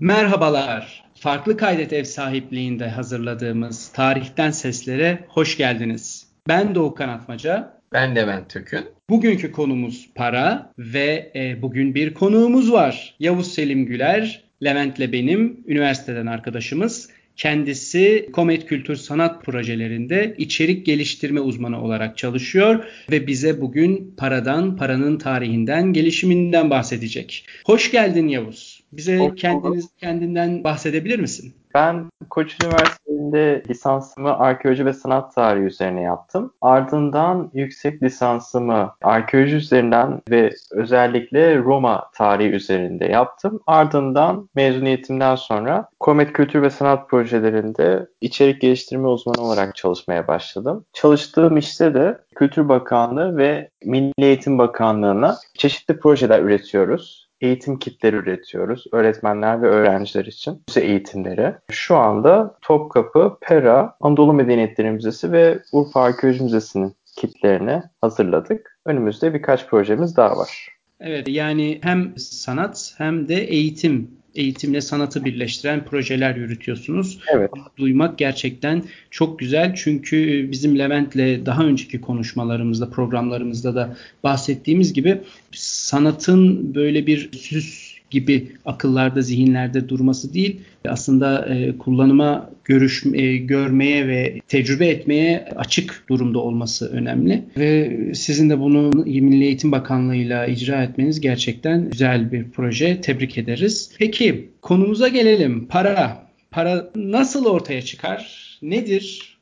Merhabalar. Farklı Kaydet ev sahipliğinde hazırladığımız Tarihten Seslere hoş geldiniz. Ben Doğukan Atmaca. Ben Levent Tökün. Bugünkü konumuz para ve e, bugün bir konuğumuz var. Yavuz Selim Güler, Levent'le benim üniversiteden arkadaşımız. Kendisi Komet Kültür Sanat projelerinde içerik geliştirme uzmanı olarak çalışıyor ve bize bugün paradan, paranın tarihinden, gelişiminden bahsedecek. Hoş geldin Yavuz. Bize kendiniz kendinden bahsedebilir misin? Ben Koç Üniversitesi'nde lisansımı arkeoloji ve sanat tarihi üzerine yaptım. Ardından yüksek lisansımı arkeoloji üzerinden ve özellikle Roma tarihi üzerinde yaptım. Ardından mezuniyetimden sonra Komet Kültür ve Sanat projelerinde içerik geliştirme uzmanı olarak çalışmaya başladım. Çalıştığım işte de Kültür Bakanlığı ve Milli Eğitim Bakanlığı'na çeşitli projeler üretiyoruz eğitim kitleri üretiyoruz. Öğretmenler ve öğrenciler için müze eğitimleri. Şu anda Topkapı, Pera, Anadolu Medeniyetleri Müzesi ve Urfa Arkeoloji Müzesi'nin kitlerini hazırladık. Önümüzde birkaç projemiz daha var. Evet yani hem sanat hem de eğitim eğitimle sanatı birleştiren projeler yürütüyorsunuz. Evet. Duymak gerçekten çok güzel. Çünkü bizim Levent'le daha önceki konuşmalarımızda, programlarımızda da bahsettiğimiz gibi sanatın böyle bir süs gibi akıllarda, zihinlerde durması değil, aslında e, kullanıma, görüş, e, görmeye ve tecrübe etmeye açık durumda olması önemli. Ve sizin de bunu Milli Eğitim Bakanlığı'yla icra etmeniz gerçekten güzel bir proje. Tebrik ederiz. Peki konumuza gelelim. Para. Para nasıl ortaya çıkar? Nedir?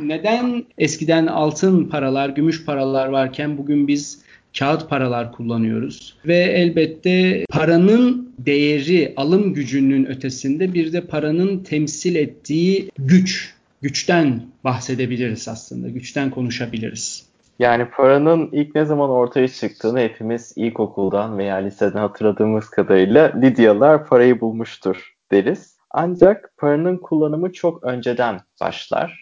Neden eskiden altın paralar, gümüş paralar varken bugün biz kağıt paralar kullanıyoruz ve elbette paranın değeri, alım gücünün ötesinde bir de paranın temsil ettiği güç, güçten bahsedebiliriz aslında, güçten konuşabiliriz. Yani paranın ilk ne zaman ortaya çıktığını hepimiz ilkokuldan veya liseden hatırladığımız kadarıyla Lidyalılar parayı bulmuştur deriz. Ancak paranın kullanımı çok önceden başlar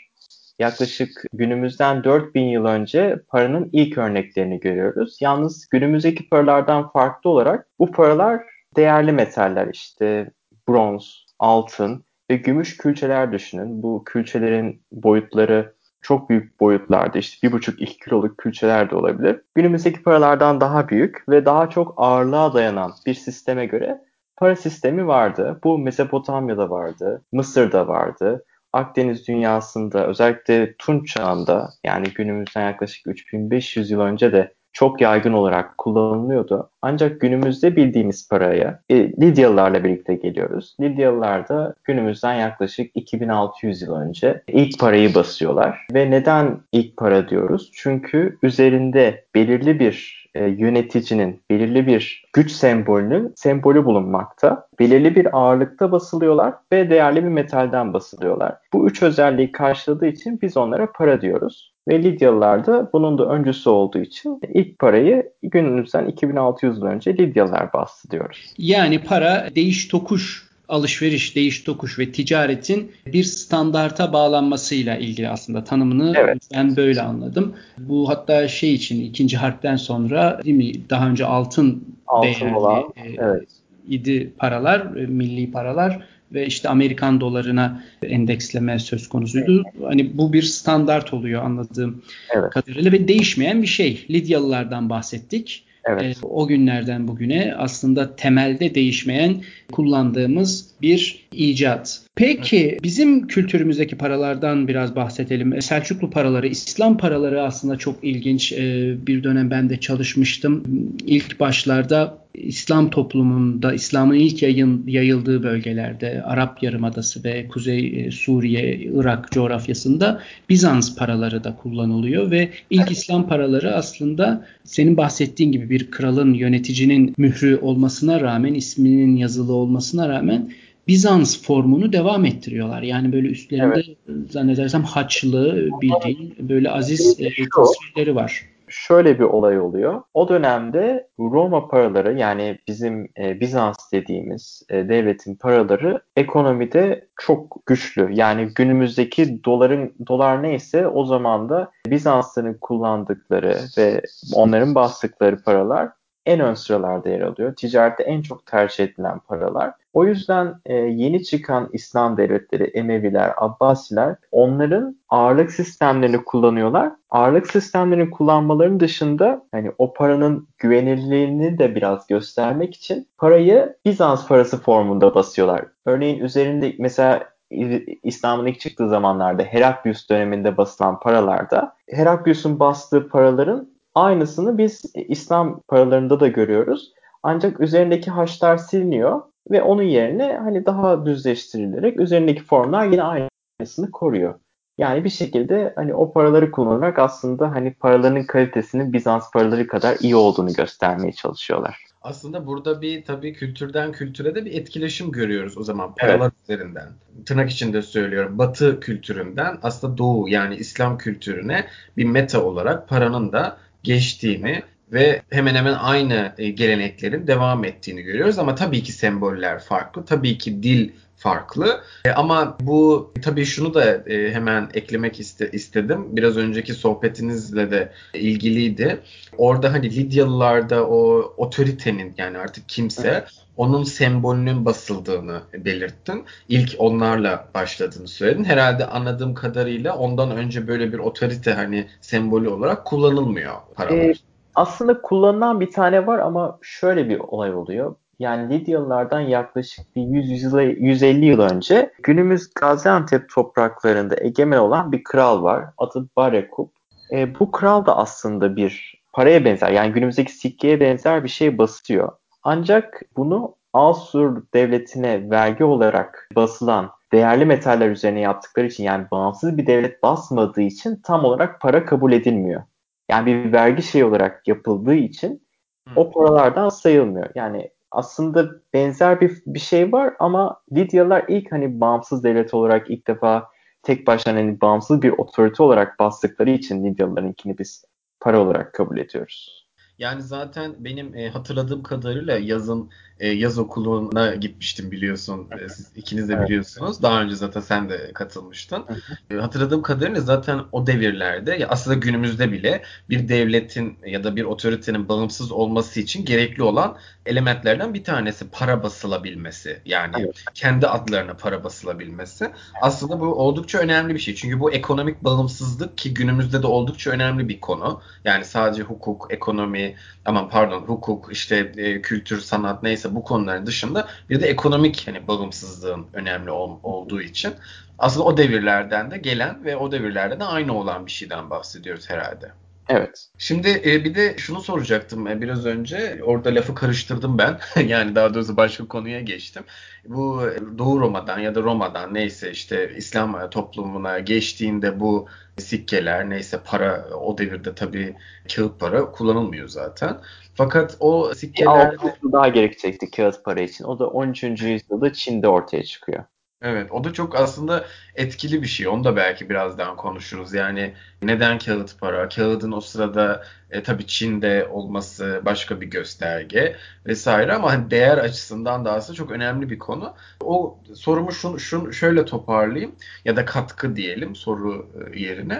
yaklaşık günümüzden 4000 yıl önce paranın ilk örneklerini görüyoruz. Yalnız günümüzdeki paralardan farklı olarak bu paralar değerli metaller işte bronz, altın ve gümüş külçeler düşünün. Bu külçelerin boyutları çok büyük boyutlarda işte 1,5-2 kiloluk külçeler de olabilir. Günümüzdeki paralardan daha büyük ve daha çok ağırlığa dayanan bir sisteme göre para sistemi vardı. Bu Mezopotamya'da vardı, Mısır'da vardı, Akdeniz dünyasında özellikle Tunç çağında yani günümüzden yaklaşık 3500 yıl önce de çok yaygın olarak kullanılıyordu. Ancak günümüzde bildiğimiz paraya e, Lidyalılarla birlikte geliyoruz. Lidyalılar da günümüzden yaklaşık 2600 yıl önce ilk parayı basıyorlar. Ve neden ilk para diyoruz? Çünkü üzerinde belirli bir e, yöneticinin belirli bir güç sembolünün sembolü bulunmakta. Belirli bir ağırlıkta basılıyorlar ve değerli bir metalden basılıyorlar. Bu üç özelliği karşıladığı için biz onlara para diyoruz. Ve Lidyalılar da bunun da öncüsü olduğu için ilk parayı günümüzden 2600 yıl önce Lidyalılar bastı diyoruz. Yani para değiş tokuş alışveriş, değiş tokuş ve ticaretin bir standarta bağlanmasıyla ilgili aslında tanımını evet. ben böyle anladım. Bu hatta şey için ikinci harpten sonra değil mi daha önce altın, altın değerli olan, e, evet. idi paralar, e, milli paralar ve işte Amerikan dolarına endeksleme söz konusuydu. Evet. Hani bu bir standart oluyor anladığım evet. kadarıyla ve değişmeyen bir şey. Lidyalılardan bahsettik. Evet. E, o günlerden bugüne aslında temelde değişmeyen kullandığımız bir icat. Peki bizim kültürümüzdeki paralardan biraz bahsedelim. E, Selçuklu paraları, İslam paraları aslında çok ilginç. E, bir dönem ben de çalışmıştım. İlk başlarda İslam toplumunda, İslam'ın ilk yayın, yayıldığı bölgelerde, Arap Yarımadası ve Kuzey e, Suriye, Irak coğrafyasında Bizans paraları da kullanılıyor ve ilk İslam paraları aslında senin bahsettiğin gibi bir kralın, yöneticinin mührü olmasına rağmen, isminin yazılı olmasına rağmen Bizans formunu devam ettiriyorlar. Yani böyle üstlerinde evet. zannedersem haçlı bildiğin böyle aziz e, tasvirleri var şöyle bir olay oluyor. O dönemde Roma paraları yani bizim e, Bizans dediğimiz e, devletin paraları ekonomide çok güçlü. Yani günümüzdeki doların dolar neyse o zaman da Bizansların kullandıkları ve onların bastıkları paralar en ön sıralarda yer alıyor. Ticarette en çok tercih edilen paralar. O yüzden e, yeni çıkan İslam devletleri, Emeviler, Abbasiler onların ağırlık sistemlerini kullanıyorlar. Ağırlık sistemlerini kullanmaların dışında hani o paranın güvenilirliğini de biraz göstermek için parayı Bizans parası formunda basıyorlar. Örneğin üzerinde mesela İslam'ın ilk çıktığı zamanlarda Heraklius döneminde basılan paralarda Heraklius'un bastığı paraların aynısını biz İslam paralarında da görüyoruz. Ancak üzerindeki haçlar siliniyor ve onun yerine hani daha düzleştirilerek üzerindeki formlar yine aynısını koruyor. Yani bir şekilde hani o paraları kullanarak aslında hani paralarının kalitesinin Bizans paraları kadar iyi olduğunu göstermeye çalışıyorlar. Aslında burada bir tabii kültürden kültüre de bir etkileşim görüyoruz o zaman paralar evet. üzerinden. Tırnak içinde söylüyorum. Batı kültüründen aslında Doğu yani İslam kültürüne bir meta olarak paranın da geçtiğini ve hemen hemen aynı e, geleneklerin devam ettiğini görüyoruz. Ama tabii ki semboller farklı, tabii ki dil farklı. E, ama bu tabii şunu da e, hemen eklemek iste, istedim. Biraz önceki sohbetinizle de ilgiliydi. Orada hani Lidyalılarda o otoritenin yani artık kimse onun sembolünün basıldığını belirttin. İlk onlarla başladığını söyledin. Herhalde anladığım kadarıyla ondan önce böyle bir otorite hani sembolü olarak kullanılmıyor paralar. Ee, aslında kullanılan bir tane var ama şöyle bir olay oluyor. Yani Lidyalılardan yaklaşık bir 100 yıl, 150 yıl önce günümüz Gaziantep topraklarında egemen olan bir kral var. Adı Barekup. E, bu kral da aslında bir paraya benzer yani günümüzdeki sikkeye benzer bir şey basıyor. Ancak bunu Asur devletine vergi olarak basılan değerli metaller üzerine yaptıkları için yani bağımsız bir devlet basmadığı için tam olarak para kabul edilmiyor. Yani bir vergi şey olarak yapıldığı için o paralardan sayılmıyor. Yani aslında benzer bir, bir şey var ama Lidyalılar ilk hani bağımsız devlet olarak ilk defa tek başına hani bağımsız bir otorite olarak bastıkları için Lidyalılarınkini biz para olarak kabul ediyoruz. Yani zaten benim e, hatırladığım kadarıyla yazın e, yaz okuluna gitmiştim biliyorsun. E, siz ikiniz de biliyorsunuz. Daha önce zaten sen de katılmıştın. E, hatırladığım kadarıyla zaten o devirlerde ya aslında günümüzde bile bir devletin ya da bir otoritenin bağımsız olması için gerekli olan elementlerden bir tanesi para basılabilmesi. Yani evet. kendi adlarına para basılabilmesi. Aslında bu oldukça önemli bir şey. Çünkü bu ekonomik bağımsızlık ki günümüzde de oldukça önemli bir konu. Yani sadece hukuk, ekonomi, aman pardon hukuk, işte e, kültür, sanat neyse bu konuların dışında bir de ekonomik hani bağımsızlığın önemli ol, olduğu için aslında o devirlerden de gelen ve o devirlerde de aynı olan bir şeyden bahsediyoruz herhalde. Evet. Şimdi e, bir de şunu soracaktım e, biraz önce. Orada lafı karıştırdım ben. yani daha doğrusu başka konuya geçtim. Bu e, Doğu Roma'dan ya da Roma'dan neyse işte İslam toplumuna geçtiğinde bu sikkeler neyse para o devirde tabii kağıt para kullanılmıyor zaten. Fakat o sikkeler... daha gerekecekti kağıt para için. O da 13. yüzyılda Çin'de ortaya çıkıyor. Evet o da çok aslında etkili bir şey. Onu da belki birazdan konuşuruz. Yani neden kağıt para? Kağıdın o sırada e, tabii Çin'de olması başka bir gösterge vesaire ama hani değer açısından da aslında çok önemli bir konu. O sorumu şun, şun şöyle toparlayayım ya da katkı diyelim soru e, yerine.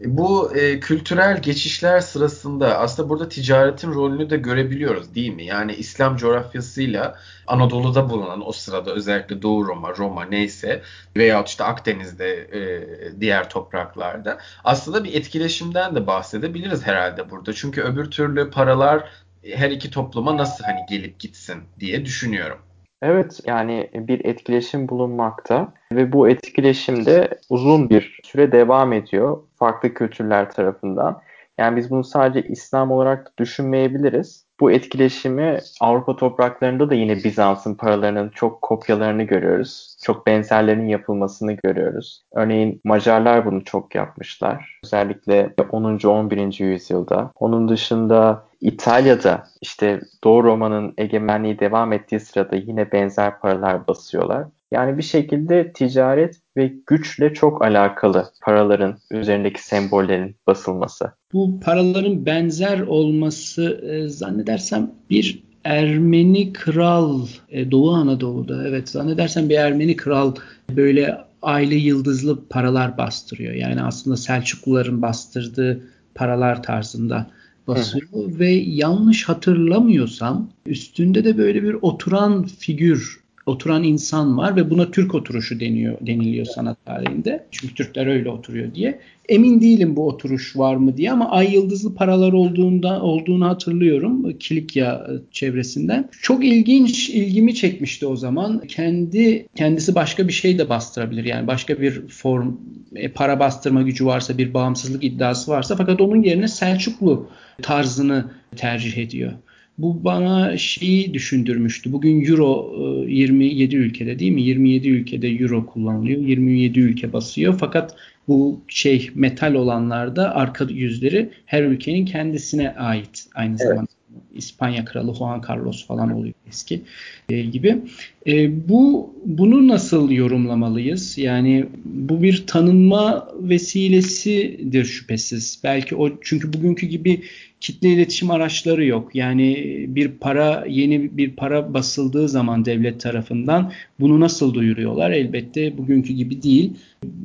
E, bu e, kültürel geçişler sırasında aslında burada ticaretin rolünü de görebiliyoruz değil mi? Yani İslam coğrafyasıyla Anadolu'da bulunan o sırada özellikle Doğu Roma, Roma neyse veyahut işte Akdeniz'de e, diğer topraklarda aslında bir etkileşimden de bahsedebiliriz herhalde burada. Çünkü öbür türlü paralar her iki topluma nasıl hani gelip gitsin diye düşünüyorum. Evet yani bir etkileşim bulunmakta ve bu etkileşim de uzun bir süre devam ediyor farklı kültürler tarafından. Yani biz bunu sadece İslam olarak düşünmeyebiliriz. Bu etkileşimi Avrupa topraklarında da yine Bizans'ın paralarının çok kopyalarını görüyoruz. Çok benzerlerinin yapılmasını görüyoruz. Örneğin Macarlar bunu çok yapmışlar. Özellikle 10. 11. yüzyılda. Onun dışında İtalya'da işte Doğu Roma'nın egemenliği devam ettiği sırada yine benzer paralar basıyorlar. Yani bir şekilde ticaret ve güçle çok alakalı paraların üzerindeki sembollerin basılması. Bu paraların benzer olması e, zannedersem bir Ermeni kral e, Doğu Anadolu'da evet zannedersem bir Ermeni kral böyle aile yıldızlı paralar bastırıyor. Yani aslında Selçukluların bastırdığı paralar tarzında basıyor Hı. ve yanlış hatırlamıyorsam üstünde de böyle bir oturan figür oturan insan var ve buna Türk oturuşu deniyor deniliyor sanat tarihinde. Çünkü Türkler öyle oturuyor diye. Emin değilim bu oturuş var mı diye ama ay yıldızlı paralar olduğunda olduğunu hatırlıyorum Kilikya çevresinden. Çok ilginç ilgimi çekmişti o zaman. Kendi kendisi başka bir şey de bastırabilir. Yani başka bir form e, para bastırma gücü varsa, bir bağımsızlık iddiası varsa fakat onun yerine Selçuklu tarzını tercih ediyor. Bu bana şeyi düşündürmüştü. Bugün Euro 27 ülkede değil mi? 27 ülkede Euro kullanılıyor. 27 ülke basıyor. Fakat bu şey metal olanlarda arka yüzleri her ülkenin kendisine ait aynı evet. zamanda. İspanya kralı Juan Carlos falan oluyor eski e, gibi. E, bu bunu nasıl yorumlamalıyız? Yani bu bir tanınma vesilesidir şüphesiz. Belki o çünkü bugünkü gibi kitle iletişim araçları yok. Yani bir para yeni bir para basıldığı zaman devlet tarafından bunu nasıl duyuruyorlar? Elbette bugünkü gibi değil.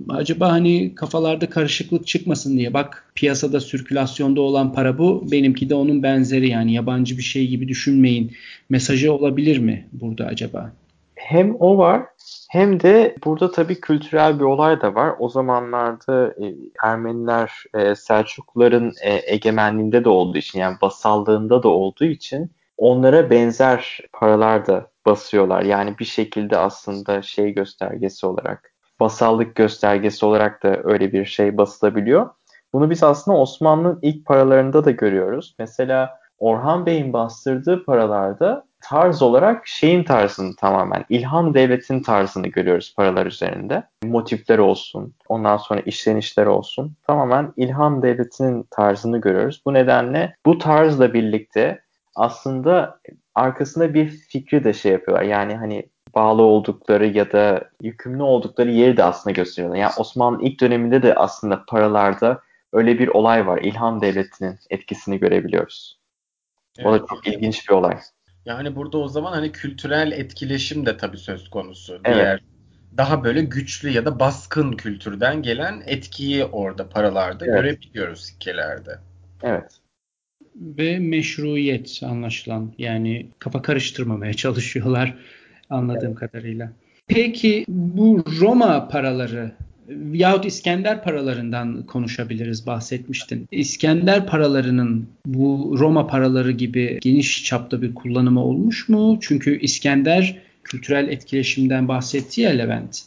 Acaba hani kafalarda karışıklık çıkmasın diye bak piyasada sirkülasyonda olan para bu benimki de onun benzeri yani yabancı bir şey gibi düşünmeyin mesajı olabilir mi burada acaba? Hem o var hem de burada tabii kültürel bir olay da var. O zamanlarda e, Ermeniler e, Selçukluların e, egemenliğinde de olduğu için yani basallığında da olduğu için onlara benzer paralar da basıyorlar. Yani bir şekilde aslında şey göstergesi olarak basallık göstergesi olarak da öyle bir şey basılabiliyor. Bunu biz aslında Osmanlı'nın ilk paralarında da görüyoruz. Mesela Orhan Bey'in bastırdığı paralarda tarz olarak şeyin tarzını tamamen İlham Devlet'in tarzını görüyoruz paralar üzerinde. Motifler olsun, ondan sonra işlenişler olsun. Tamamen İlham Devleti'nin tarzını görüyoruz. Bu nedenle bu tarzla birlikte aslında arkasında bir fikri de şey yapıyorlar. Yani hani bağlı oldukları ya da yükümlü oldukları yeri de aslında gösteriyorlar. Yani Osmanlı ilk döneminde de aslında paralarda öyle bir olay var. İlham Devleti'nin etkisini görebiliyoruz. Evet. O da çok ilginç bir olay. Yani burada o zaman hani kültürel etkileşim de tabii söz konusu. Evet. Diğer daha böyle güçlü ya da baskın kültürden gelen etkiyi orada paralarda evet. görebiliyoruz sikkelerde. Evet. Ve meşruiyet anlaşılan yani kafa karıştırmamaya çalışıyorlar anladığım evet. kadarıyla. Peki bu Roma paraları yahut İskender paralarından konuşabiliriz bahsetmiştin. İskender paralarının bu Roma paraları gibi geniş çapta bir kullanımı olmuş mu? Çünkü İskender kültürel etkileşimden bahsetti ya Levent.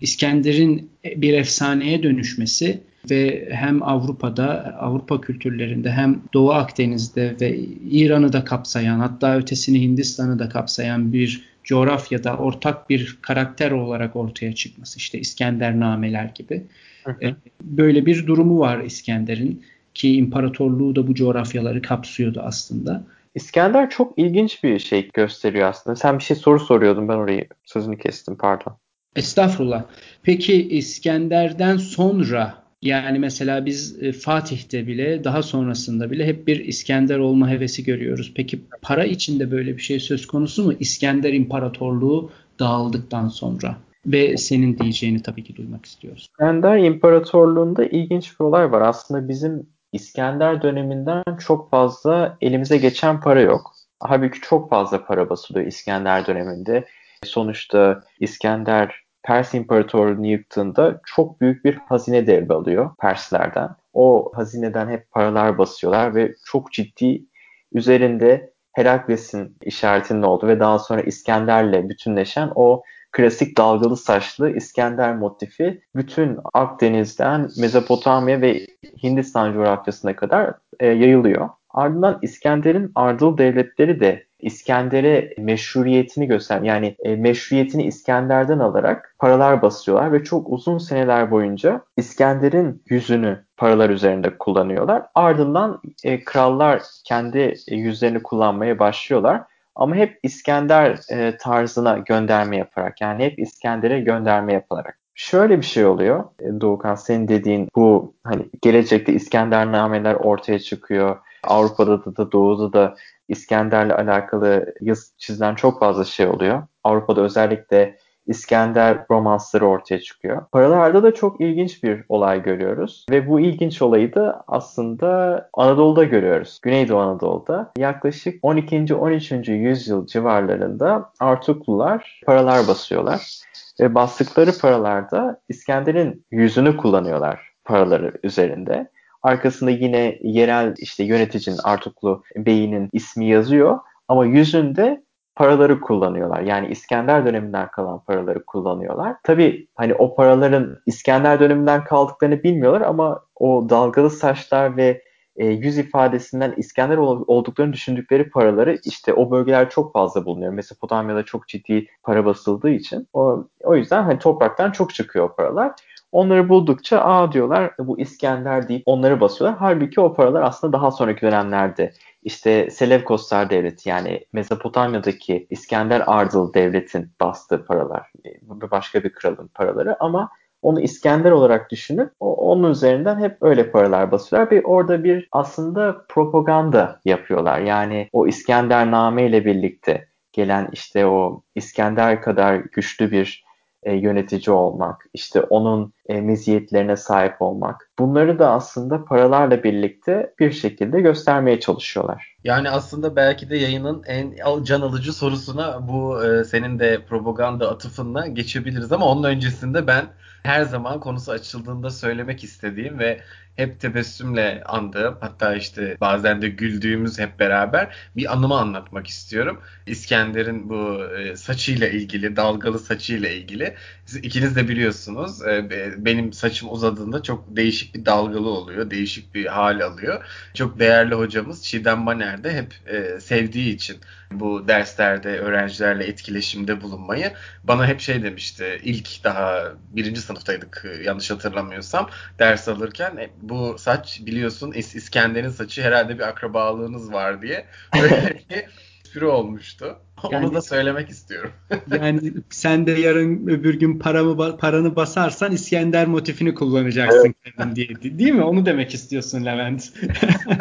İskender'in bir efsaneye dönüşmesi ve hem Avrupa'da, Avrupa kültürlerinde hem Doğu Akdeniz'de ve İran'ı da kapsayan hatta ötesini Hindistan'ı da kapsayan bir coğrafyada ortak bir karakter olarak ortaya çıkması işte İskender nameler gibi. Hı hı. E, böyle bir durumu var İskender'in ki imparatorluğu da bu coğrafyaları kapsıyordu aslında. İskender çok ilginç bir şey gösteriyor aslında. Sen bir şey soru soruyordun ben orayı sözünü kestim pardon. Estağfurullah. Peki İskender'den sonra yani mesela biz e, Fatih'te bile daha sonrasında bile hep bir İskender olma hevesi görüyoruz. Peki para içinde böyle bir şey söz konusu mu? İskender İmparatorluğu dağıldıktan sonra ve senin diyeceğini tabii ki duymak istiyoruz. İskender İmparatorluğu'nda ilginç bir olay var. Aslında bizim İskender döneminden çok fazla elimize geçen para yok. Halbuki çok fazla para basılıyor İskender döneminde. Sonuçta İskender Pers İmparatorluğu'nu yıktığında çok büyük bir hazine devralıyor Perslerden. O hazineden hep paralar basıyorlar ve çok ciddi üzerinde Herakles'in işaretinin olduğu ve daha sonra İskender'le bütünleşen o klasik dalgalı saçlı İskender motifi bütün Akdeniz'den Mezopotamya ve Hindistan coğrafyasına kadar e, yayılıyor. Ardından İskender'in ardıl devletleri de İskender'e meşruiyetini göster yani e, meşruiyetini İskender'den alarak paralar basıyorlar ve çok uzun seneler boyunca İskender'in yüzünü paralar üzerinde kullanıyorlar. Ardından e, krallar kendi yüzlerini kullanmaya başlıyorlar. Ama hep İskender e, tarzına gönderme yaparak yani hep İskender'e gönderme yaparak. Şöyle bir şey oluyor e, Doğukan senin dediğin bu hani gelecekte İskender nameler ortaya çıkıyor. Avrupa'da da, da Doğu'da da İskender'le alakalı yazı çizilen çok fazla şey oluyor. Avrupa'da özellikle İskender romansları ortaya çıkıyor. Paralarda da çok ilginç bir olay görüyoruz. Ve bu ilginç olayı da aslında Anadolu'da görüyoruz. Güneydoğu Anadolu'da. Yaklaşık 12. 13. yüzyıl civarlarında Artuklular paralar basıyorlar. Ve bastıkları paralarda İskender'in yüzünü kullanıyorlar paraları üzerinde. Arkasında yine yerel işte yöneticinin Artuklu beyinin ismi yazıyor ama yüzünde paraları kullanıyorlar. Yani İskender döneminden kalan paraları kullanıyorlar. Tabii hani o paraların İskender döneminden kaldıklarını bilmiyorlar ama o dalgalı saçlar ve e, yüz ifadesinden İskender olduklarını düşündükleri paraları işte o bölgeler çok fazla bulunuyor. Mesopotamya'da çok ciddi para basıldığı için. O, o yüzden hani topraktan çok çıkıyor o paralar. Onları buldukça aa diyorlar bu İskender deyip onları basıyorlar. Halbuki o paralar aslında daha sonraki dönemlerde işte Selevkoslar Devleti yani Mezopotamya'daki İskender Ardıl Devlet'in bastığı paralar. Başka bir kralın paraları ama onu İskender olarak düşünüp onun üzerinden hep öyle paralar basıyorlar ve orada bir aslında propaganda yapıyorlar. Yani o İskender Name ile birlikte gelen işte o İskender kadar güçlü bir e, yönetici olmak, işte onun e, meziyetlerine sahip olmak. Bunları da aslında paralarla birlikte bir şekilde göstermeye çalışıyorlar. Yani aslında belki de yayının en can alıcı sorusuna bu e, senin de propaganda atıfınla geçebiliriz ama onun öncesinde ben her zaman konusu açıldığında söylemek istediğim ve hep tebessümle andığım hatta işte bazen de güldüğümüz hep beraber bir anımı anlatmak istiyorum. İskender'in bu e, saçıyla ilgili, dalgalı saçıyla ilgili. Siz ikiniz de biliyorsunuz e, benim saçım uzadığında çok değişik bir dalgalı oluyor. Değişik bir hal alıyor. Çok değerli hocamız Çiğdem Baner de hep e, sevdiği için bu derslerde öğrencilerle etkileşimde bulunmayı bana hep şey demişti. İlk daha birinci sınıftaydık yanlış hatırlamıyorsam ders alırken bu saç biliyorsun İs- İskender'in saçı herhalde bir akrabalığınız var diye böyle bir espri olmuştu. Yani, Onu da söylemek istiyorum. yani sen de yarın öbür gün paramı paranı basarsan İskender motifini kullanacaksın evet. kendin diye. Değil mi? Onu demek istiyorsun Levent.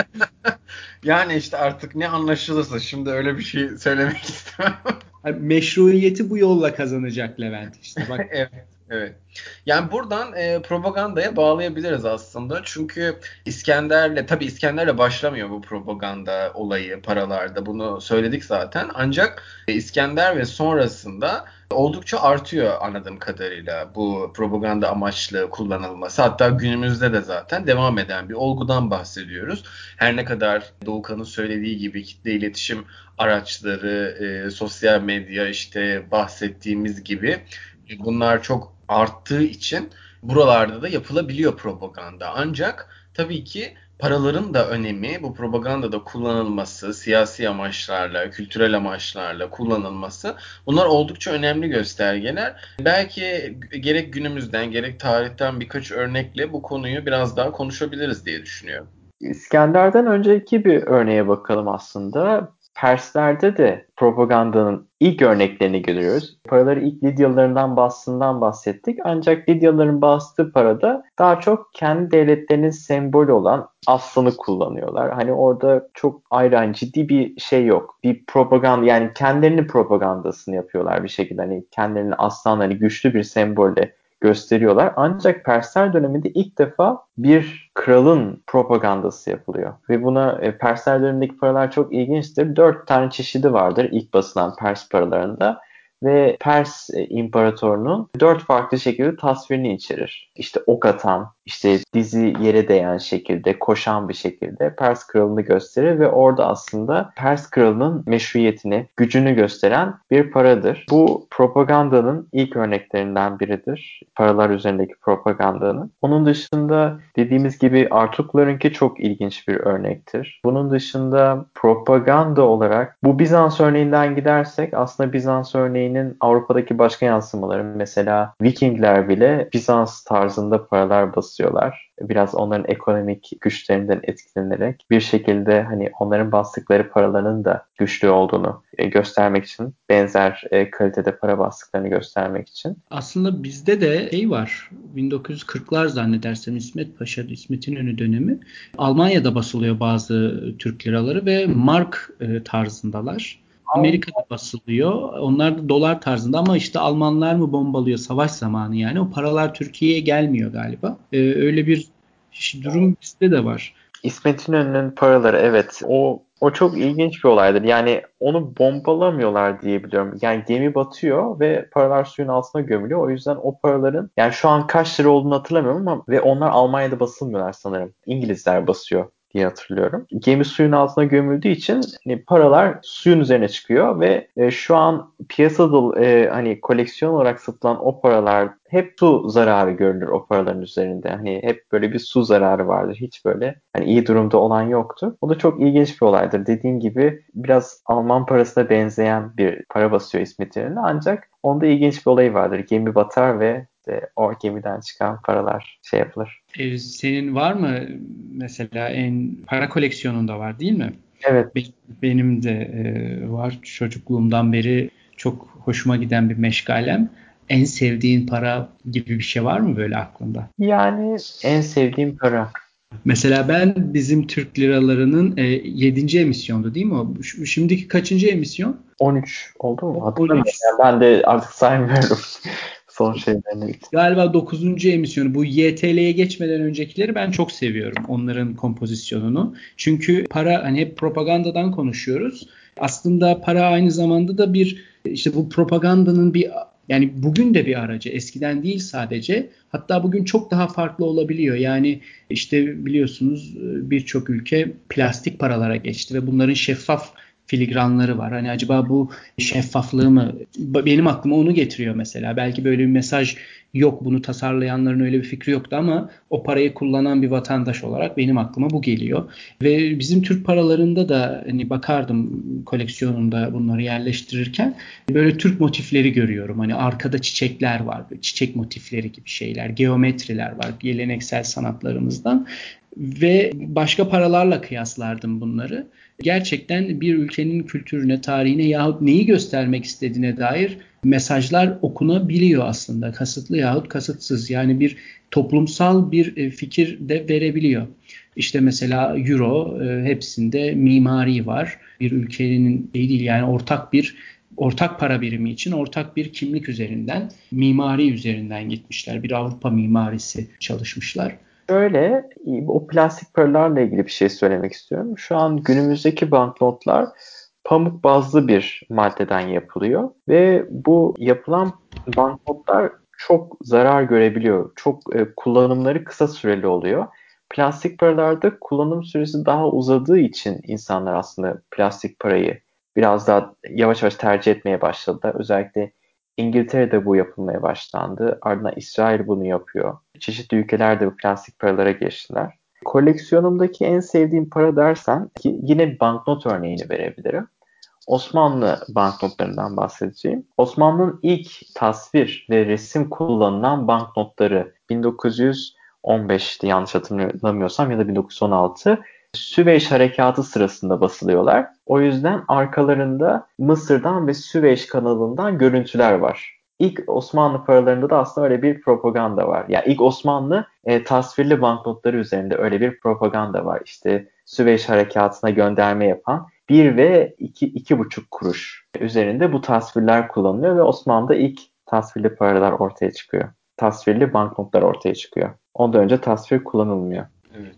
yani işte artık ne anlaşılırsa şimdi öyle bir şey söylemek istemem. Meşruiyeti bu yolla kazanacak Levent işte. Bak. evet. Evet. Yani buradan e, propagandaya bağlayabiliriz aslında. Çünkü İskender'le tabii İskender'le başlamıyor bu propaganda olayı paralarda. Bunu söyledik zaten. Ancak e, İskender ve sonrasında oldukça artıyor anladığım kadarıyla bu propaganda amaçlı kullanılması. Hatta günümüzde de zaten devam eden bir olgudan bahsediyoruz. Her ne kadar Doğukan'ın söylediği gibi kitle iletişim araçları, e, sosyal medya işte bahsettiğimiz gibi bunlar çok arttığı için buralarda da yapılabiliyor propaganda. Ancak tabii ki paraların da önemi bu propagandada kullanılması, siyasi amaçlarla, kültürel amaçlarla kullanılması bunlar oldukça önemli göstergeler. Belki gerek günümüzden gerek tarihten birkaç örnekle bu konuyu biraz daha konuşabiliriz diye düşünüyorum. İskender'den önceki bir örneğe bakalım aslında. Perslerde de propagandanın ilk örneklerini görüyoruz. Paraları ilk Lidyalılarından bastığından bahsettik. Ancak Lidyalıların bastığı parada daha çok kendi devletlerinin sembolü olan aslanı kullanıyorlar. Hani orada çok ayrı hani ciddi bir şey yok. Bir propaganda yani kendilerinin propagandasını yapıyorlar bir şekilde. Hani kendilerinin aslan hani güçlü bir sembolle gösteriyorlar. Ancak Persler döneminde ilk defa bir kralın propagandası yapılıyor. Ve buna e, Persler dönemindeki paralar çok ilginçtir. Dört tane çeşidi vardır ilk basılan Pers paralarında ve Pers e, imparatorunun dört farklı şekilde tasvirini içerir. İşte ok atan, işte dizi yere değen şekilde, koşan bir şekilde Pers kralını gösterir ve orada aslında Pers kralının meşruiyetini, gücünü gösteren bir paradır. Bu propagandanın ilk örneklerinden biridir. Paralar üzerindeki propagandanın. Onun dışında dediğimiz gibi Artuklarınki çok ilginç bir örnektir. Bunun dışında propaganda olarak bu Bizans örneğinden gidersek aslında Bizans örneğinin Avrupa'daki başka yansımaları mesela Vikingler bile Bizans tarzında paralar basıyor basıyorlar. Biraz onların ekonomik güçlerinden etkilenerek bir şekilde hani onların bastıkları paraların da güçlü olduğunu e, göstermek için benzer e, kalitede para bastıklarını göstermek için. Aslında bizde de şey var. 1940'lar zannedersem İsmet Paşa, İsmet İnönü dönemi. Almanya'da basılıyor bazı Türk liraları ve mark e, tarzındalar. Amerika'da basılıyor. Onlar da dolar tarzında ama işte Almanlar mı bombalıyor savaş zamanı yani. O paralar Türkiye'ye gelmiyor galiba. Ee, öyle bir durum bizde de var. İsmet İnönü'nün paraları evet o o çok ilginç bir olaydır. Yani onu bombalamıyorlar diye biliyorum. Yani gemi batıyor ve paralar suyun altına gömülüyor. O yüzden o paraların yani şu an kaç lira olduğunu hatırlamıyorum ama ve onlar Almanya'da basılmıyorlar sanırım. İngilizler basıyor diye hatırlıyorum. Gemi suyun altına gömüldüğü için hani paralar suyun üzerine çıkıyor ve e, şu an piyasada e, hani koleksiyon olarak satılan o paralar hep su zararı görülür o paraların üzerinde. Hani hep böyle bir su zararı vardır. Hiç böyle hani iyi durumda olan yoktu. O da çok ilginç bir olaydır. Dediğim gibi biraz Alman parasına benzeyen bir para basıyor İsmet İnönü ancak onda ilginç bir olay vardır. Gemi batar ve işte o gemiden çıkan paralar şey yapılır. E, senin var mı mesela en para koleksiyonunda var değil mi? Evet. Benim, benim de e, var çocukluğumdan beri çok hoşuma giden bir meşgalem. En sevdiğin para gibi bir şey var mı böyle aklında? Yani en sevdiğim para. Mesela ben bizim Türk liralarının e, 7. emisyondu değil mi o? Şimdiki kaçıncı emisyon? 13 oldu mu? Hatırlamıyorum. Ben de artık saymıyorum son şeylerini. Galiba 9. emisyonu bu YTL'ye geçmeden öncekileri ben çok seviyorum onların kompozisyonunu. Çünkü para hani hep propagandadan konuşuyoruz. Aslında para aynı zamanda da bir işte bu propagandanın bir yani bugün de bir aracı eskiden değil sadece hatta bugün çok daha farklı olabiliyor. Yani işte biliyorsunuz birçok ülke plastik paralara geçti ve bunların şeffaf filigranları var. Hani acaba bu şeffaflığı mı? Benim aklıma onu getiriyor mesela. Belki böyle bir mesaj yok. Bunu tasarlayanların öyle bir fikri yoktu ama o parayı kullanan bir vatandaş olarak benim aklıma bu geliyor. Ve bizim Türk paralarında da hani bakardım koleksiyonumda bunları yerleştirirken böyle Türk motifleri görüyorum. Hani arkada çiçekler var. Çiçek motifleri gibi şeyler. Geometriler var. Geleneksel sanatlarımızdan ve başka paralarla kıyaslardım bunları. Gerçekten bir ülkenin kültürüne, tarihine yahut neyi göstermek istediğine dair mesajlar okunabiliyor aslında. Kasıtlı yahut kasıtsız. Yani bir toplumsal bir e, fikir de verebiliyor. İşte mesela Euro e, hepsinde mimari var. Bir ülkenin değil yani ortak bir ortak para birimi için ortak bir kimlik üzerinden, mimari üzerinden gitmişler. Bir Avrupa mimarisi çalışmışlar. Şöyle o plastik paralarla ilgili bir şey söylemek istiyorum. Şu an günümüzdeki banknotlar pamuk bazlı bir maddeden yapılıyor ve bu yapılan banknotlar çok zarar görebiliyor. Çok e, kullanımları kısa süreli oluyor. Plastik paralarda kullanım süresi daha uzadığı için insanlar aslında plastik parayı biraz daha yavaş yavaş tercih etmeye başladılar. Özellikle İngiltere'de bu yapılmaya başlandı. Ardından İsrail bunu yapıyor. Çeşitli ülkeler de bu plastik paralara geçtiler. Koleksiyonumdaki en sevdiğim para dersen yine banknot örneğini verebilirim. Osmanlı banknotlarından bahsedeceğim. Osmanlı'nın ilk tasvir ve resim kullanılan banknotları 1915'ti yanlış hatırlamıyorsam ya da 1916 Süveyş harekatı sırasında basılıyorlar. O yüzden arkalarında Mısır'dan ve Süveyş kanalından görüntüler var. İlk Osmanlı paralarında da aslında öyle bir propaganda var. Yani ilk Osmanlı e, tasvirli banknotları üzerinde öyle bir propaganda var. İşte Süveyş harekatına gönderme yapan 1 ve 2, 2,5 kuruş üzerinde bu tasvirler kullanılıyor ve Osmanlı'da ilk tasvirli paralar ortaya çıkıyor. Tasvirli banknotlar ortaya çıkıyor. Ondan önce tasvir kullanılmıyor.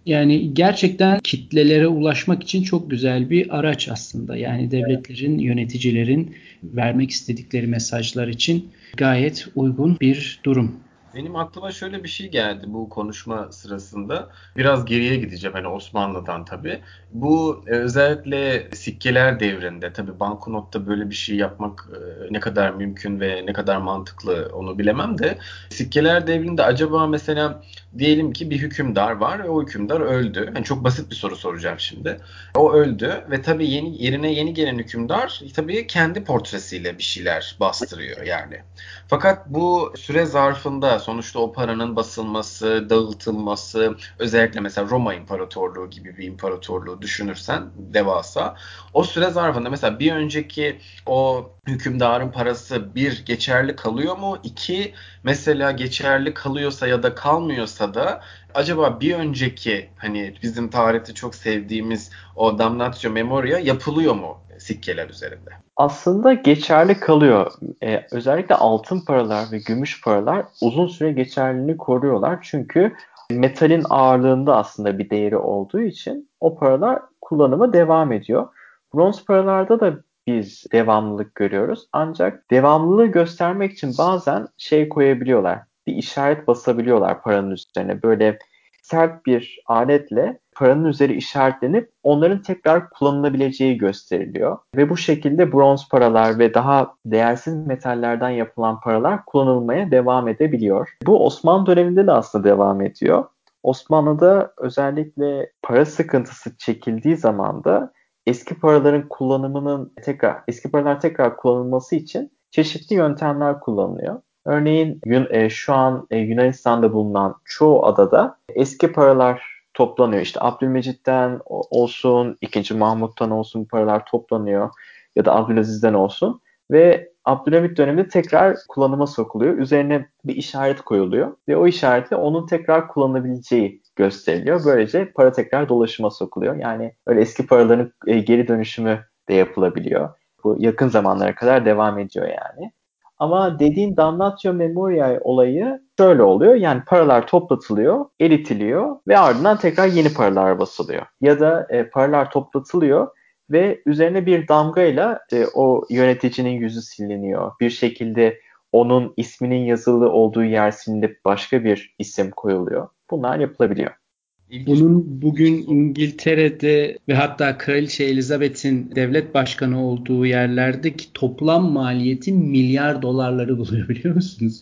Yani gerçekten kitlelere ulaşmak için çok güzel bir araç aslında. Yani devletlerin, yöneticilerin vermek istedikleri mesajlar için gayet uygun bir durum. Benim aklıma şöyle bir şey geldi bu konuşma sırasında. Biraz geriye gideceğim hani Osmanlı'dan tabii. Bu e, özellikle sikkeler devrinde tabii banknotta böyle bir şey yapmak e, ne kadar mümkün ve ne kadar mantıklı onu bilemem de sikkeler devrinde acaba mesela diyelim ki bir hükümdar var ve o hükümdar öldü. Yani çok basit bir soru soracağım şimdi. O öldü ve tabii yeni yerine yeni gelen hükümdar tabii kendi portresiyle bir şeyler bastırıyor yani. Fakat bu süre zarfında sonuçta o paranın basılması, dağıtılması, özellikle mesela Roma İmparatorluğu gibi bir imparatorluğu düşünürsen devasa. O süre zarfında mesela bir önceki o hükümdarın parası bir geçerli kalıyor mu? İki mesela geçerli kalıyorsa ya da kalmıyorsa da acaba bir önceki hani bizim tarihte çok sevdiğimiz o damnatio memoria yapılıyor mu sikkeler üzerinde? Aslında geçerli kalıyor. Ee, özellikle altın paralar ve gümüş paralar uzun süre geçerliliğini koruyorlar. Çünkü metalin ağırlığında aslında bir değeri olduğu için o paralar kullanıma devam ediyor. Bronz paralarda da biz devamlılık görüyoruz. Ancak devamlılığı göstermek için bazen şey koyabiliyorlar. Bir işaret basabiliyorlar paranın üzerine. Böyle sert bir aletle paranın üzeri işaretlenip onların tekrar kullanılabileceği gösteriliyor. Ve bu şekilde bronz paralar ve daha değersiz metallerden yapılan paralar kullanılmaya devam edebiliyor. Bu Osmanlı döneminde de aslında devam ediyor. Osmanlı'da özellikle para sıkıntısı çekildiği zaman da eski paraların kullanımının tekrar eski paralar tekrar kullanılması için çeşitli yöntemler kullanılıyor. Örneğin e, şu an e, Yunanistan'da bulunan çoğu adada eski paralar toplanıyor. İşte Abdülmecit'ten olsun, 2. Mahmut'tan olsun paralar toplanıyor ya da Abdülaziz'den olsun ve Abdülhamit döneminde tekrar kullanıma sokuluyor. Üzerine bir işaret koyuluyor ve o işaretle onun tekrar kullanılabileceği gösteriliyor. Böylece para tekrar dolaşıma sokuluyor. Yani öyle eski paraların e, geri dönüşümü de yapılabiliyor. Bu yakın zamanlara kadar devam ediyor yani. Ama dediğin damnatio memoriae olayı şöyle oluyor. Yani paralar toplatılıyor, eritiliyor ve ardından tekrar yeni paralar basılıyor. Ya da e, paralar toplatılıyor ve üzerine bir damgayla e, o yöneticinin yüzü siliniyor. Bir şekilde onun isminin yazılı olduğu yer silinip başka bir isim koyuluyor. Bunlar yapılabiliyor. Bunun bugün İngiltere'de ve hatta Kraliçe Elizabeth'in devlet başkanı olduğu yerlerdeki toplam maliyeti milyar dolarları buluyor biliyor musunuz?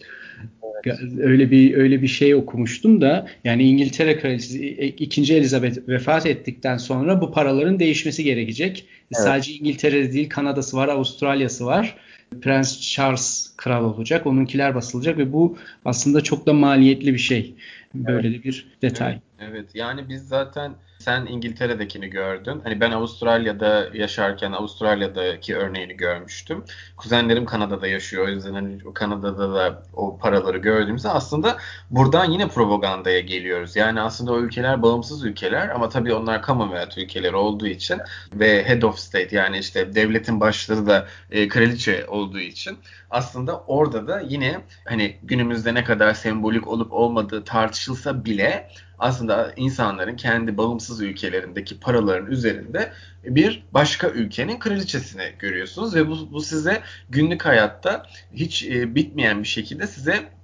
Evet. Öyle bir öyle bir şey okumuştum da yani İngiltere Kraliçesi 2. Elizabeth vefat ettikten sonra bu paraların değişmesi gerekecek. Evet. Sadece İngiltere'de değil Kanada'sı var, Avustralya'sı var. Prens Charles kral olacak. Onunkiler basılacak ve bu aslında çok da maliyetli bir şey. Böyle evet. de bir detay. Evet. Evet yani biz zaten sen İngiltere'dekini gördün. Hani ben Avustralya'da yaşarken Avustralya'daki örneğini görmüştüm. Kuzenlerim Kanada'da yaşıyor. O yüzden hani Kanada'da da o paraları gördüğümüzde aslında buradan yine propagandaya geliyoruz. Yani aslında o ülkeler bağımsız ülkeler ama tabii onlar Commonwealth ülkeleri olduğu için ve head of state yani işte devletin başları da e, kraliçe olduğu için aslında orada da yine hani günümüzde ne kadar sembolik olup olmadığı tartışılsa bile aslında insanların kendi bağımsız ülkelerindeki paraların üzerinde bir başka ülkenin kraliçesini görüyorsunuz ve bu, bu size günlük hayatta hiç e, bitmeyen bir şekilde size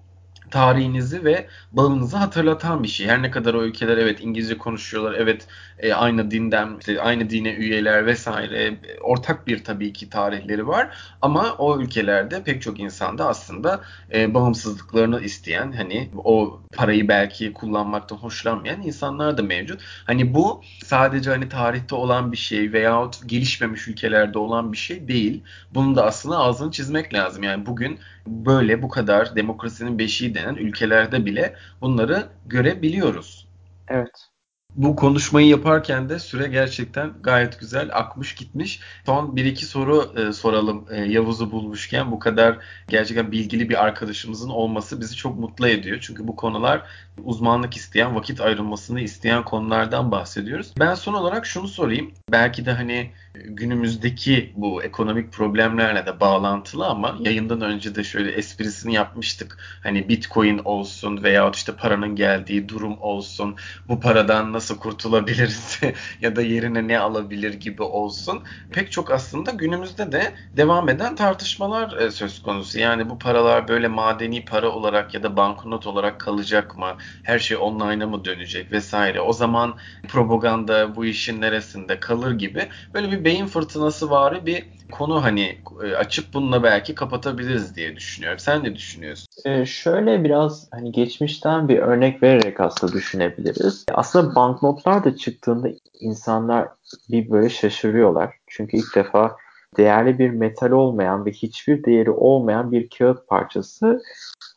tarihinizi ve bağınızı hatırlatan bir şey. Her ne kadar o ülkeler evet İngilizce konuşuyorlar, evet e, aynı dinden, işte aynı dine üyeler vesaire ortak bir tabii ki tarihleri var. Ama o ülkelerde pek çok insanda aslında e, bağımsızlıklarını isteyen hani o parayı belki kullanmaktan hoşlanmayan insanlar da mevcut. Hani bu sadece hani tarihte olan bir şey veyahut gelişmemiş ülkelerde olan bir şey değil. Bunun da aslında ağzını çizmek lazım. Yani bugün böyle bu kadar demokrasinin beşiği denen ülkelerde bile bunları görebiliyoruz. Evet bu konuşmayı yaparken de süre gerçekten gayet güzel akmış gitmiş. Son bir iki soru e, soralım e, Yavuz'u bulmuşken bu kadar gerçekten bilgili bir arkadaşımızın olması bizi çok mutlu ediyor. Çünkü bu konular uzmanlık isteyen, vakit ayrılmasını isteyen konulardan bahsediyoruz. Ben son olarak şunu sorayım. Belki de hani günümüzdeki bu ekonomik problemlerle de bağlantılı ama yayından önce de şöyle esprisini yapmıştık. Hani Bitcoin olsun veya işte paranın geldiği durum olsun. Bu paradan nasıl kurtulabiliriz ya da yerine ne alabilir gibi olsun. Pek çok aslında günümüzde de devam eden tartışmalar e, söz konusu. Yani bu paralar böyle madeni para olarak ya da banknot olarak kalacak mı? Her şey online'a mı dönecek vesaire. O zaman propaganda bu işin neresinde kalır gibi böyle bir beyin fırtınası var bir konu hani e, açıp bununla belki kapatabiliriz diye düşünüyorum. Sen ne düşünüyorsun? Ee, şöyle biraz hani geçmişten bir örnek vererek aslında düşünebiliriz. Aslında banknotlar da çıktığında insanlar bir böyle şaşırıyorlar. Çünkü ilk defa değerli bir metal olmayan ve hiçbir değeri olmayan bir kağıt parçası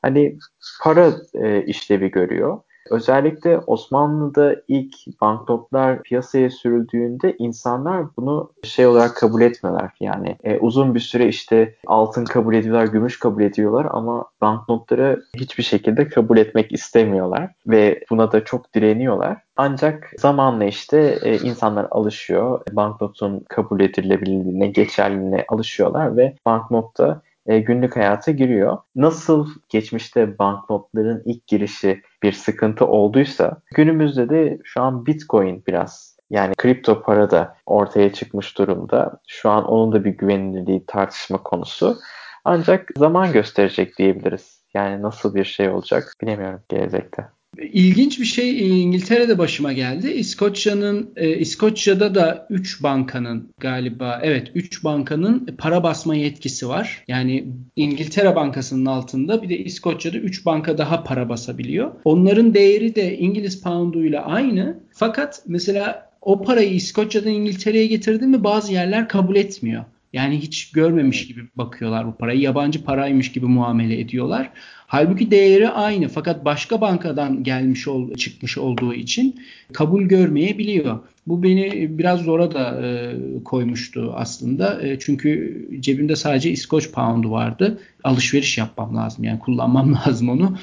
hani para e, işlevi görüyor. Özellikle Osmanlı'da ilk banknotlar piyasaya sürüldüğünde insanlar bunu şey olarak kabul etmiyorlar. Yani e, uzun bir süre işte altın kabul ediyorlar, gümüş kabul ediyorlar ama banknotları hiçbir şekilde kabul etmek istemiyorlar ve buna da çok direniyorlar. Ancak zamanla işte e, insanlar alışıyor. Banknotun kabul edilebilirliğine, geçerliliğine alışıyorlar ve banknotta e, günlük hayata giriyor. Nasıl geçmişte banknotların ilk girişi bir sıkıntı olduysa günümüzde de şu an Bitcoin biraz yani kripto para da ortaya çıkmış durumda. Şu an onun da bir güvenilirliği tartışma konusu. Ancak zaman gösterecek diyebiliriz. Yani nasıl bir şey olacak bilemiyorum gelecekte. İlginç bir şey e, İngiltere'de başıma geldi. İskoçya'nın e, İskoçya'da da 3 bankanın galiba evet 3 bankanın para basma yetkisi var. Yani İngiltere Bankası'nın altında bir de İskoçya'da 3 banka daha para basabiliyor. Onların değeri de İngiliz poundu ile aynı. Fakat mesela o parayı İskoçya'dan İngiltere'ye getirdin mi bazı yerler kabul etmiyor. Yani hiç görmemiş gibi bakıyorlar bu parayı. Yabancı paraymış gibi muamele ediyorlar. Halbuki değeri aynı fakat başka bankadan gelmiş ol, çıkmış olduğu için kabul görmeyebiliyor. Bu beni biraz zora da e, koymuştu aslında. E, çünkü cebimde sadece İskoç poundu vardı. Alışveriş yapmam lazım yani kullanmam lazım onu.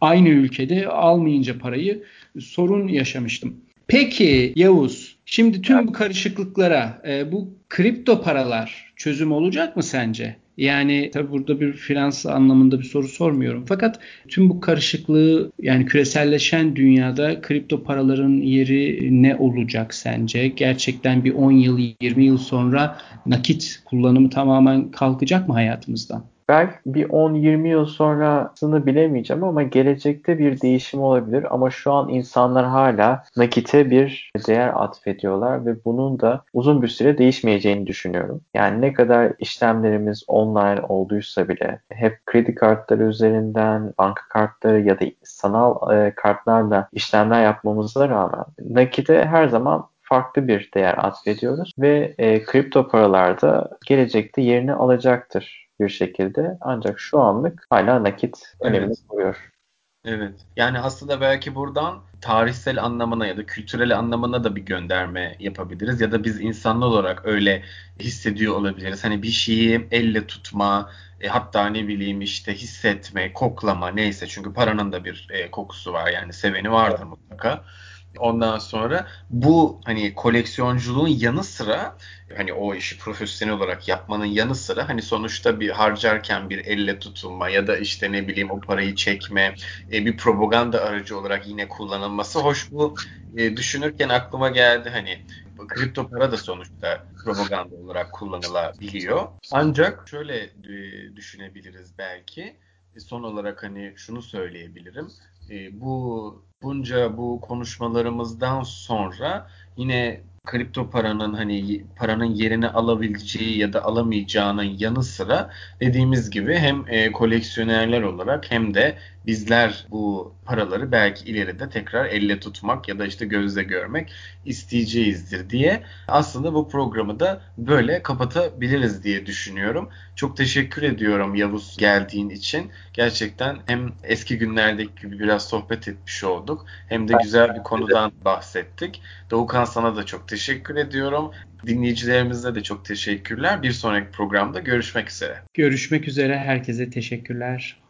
Aynı ülkede almayınca parayı sorun yaşamıştım. Peki Yavuz, şimdi tüm bu karışıklıklara e, bu kripto paralar çözüm olacak mı sence? Yani tabii burada bir finans anlamında bir soru sormuyorum. Fakat tüm bu karışıklığı yani küreselleşen dünyada kripto paraların yeri ne olacak sence? Gerçekten bir 10 yıl 20 yıl sonra nakit kullanımı tamamen kalkacak mı hayatımızdan? Belki bir 10-20 yıl sonrasını bilemeyeceğim ama gelecekte bir değişim olabilir. Ama şu an insanlar hala nakite bir değer atfediyorlar ve bunun da uzun bir süre değişmeyeceğini düşünüyorum. Yani ne kadar işlemlerimiz online olduysa bile hep kredi kartları üzerinden banka kartları ya da sanal e, kartlarla işlemler yapmamıza rağmen nakite her zaman farklı bir değer atfediyoruz ve e, kripto paralarda gelecekte yerini alacaktır bir şekilde. Ancak şu anlık hala nakit önemli evet. koruyor. Evet. Yani aslında belki buradan tarihsel anlamına ya da kültürel anlamına da bir gönderme yapabiliriz. Ya da biz insanlı olarak öyle hissediyor olabiliriz. Hani bir şeyi elle tutma, e, hatta ne bileyim işte hissetme, koklama neyse. Çünkü paranın da bir e, kokusu var yani seveni vardır mutlaka. Ondan sonra bu hani koleksiyonculuğun yanı sıra hani o işi profesyonel olarak yapmanın yanı sıra hani sonuçta bir harcarken bir elle tutulma ya da işte ne bileyim o parayı çekme e, bir propaganda aracı olarak yine kullanılması hoş bu e, düşünürken aklıma geldi hani kripto para da sonuçta propaganda olarak kullanılabiliyor. Ancak şöyle e, düşünebiliriz belki son olarak hani şunu söyleyebilirim. Bu bunca bu konuşmalarımızdan sonra yine kripto paranın hani paranın yerini alabileceği ya da alamayacağının yanı sıra dediğimiz gibi hem e, koleksiyonerler olarak hem de bizler bu paraları belki ileride tekrar elle tutmak ya da işte gözle görmek isteyeceğizdir diye aslında bu programı da böyle kapatabiliriz diye düşünüyorum. Çok teşekkür ediyorum Yavuz geldiğin için. Gerçekten hem eski günlerdeki gibi biraz sohbet etmiş olduk hem de güzel bir konudan bahsettik. Doğukan sana da teşekkür ediyorum. Dinleyicilerimize de çok teşekkürler. Bir sonraki programda görüşmek üzere. Görüşmek üzere. Herkese teşekkürler.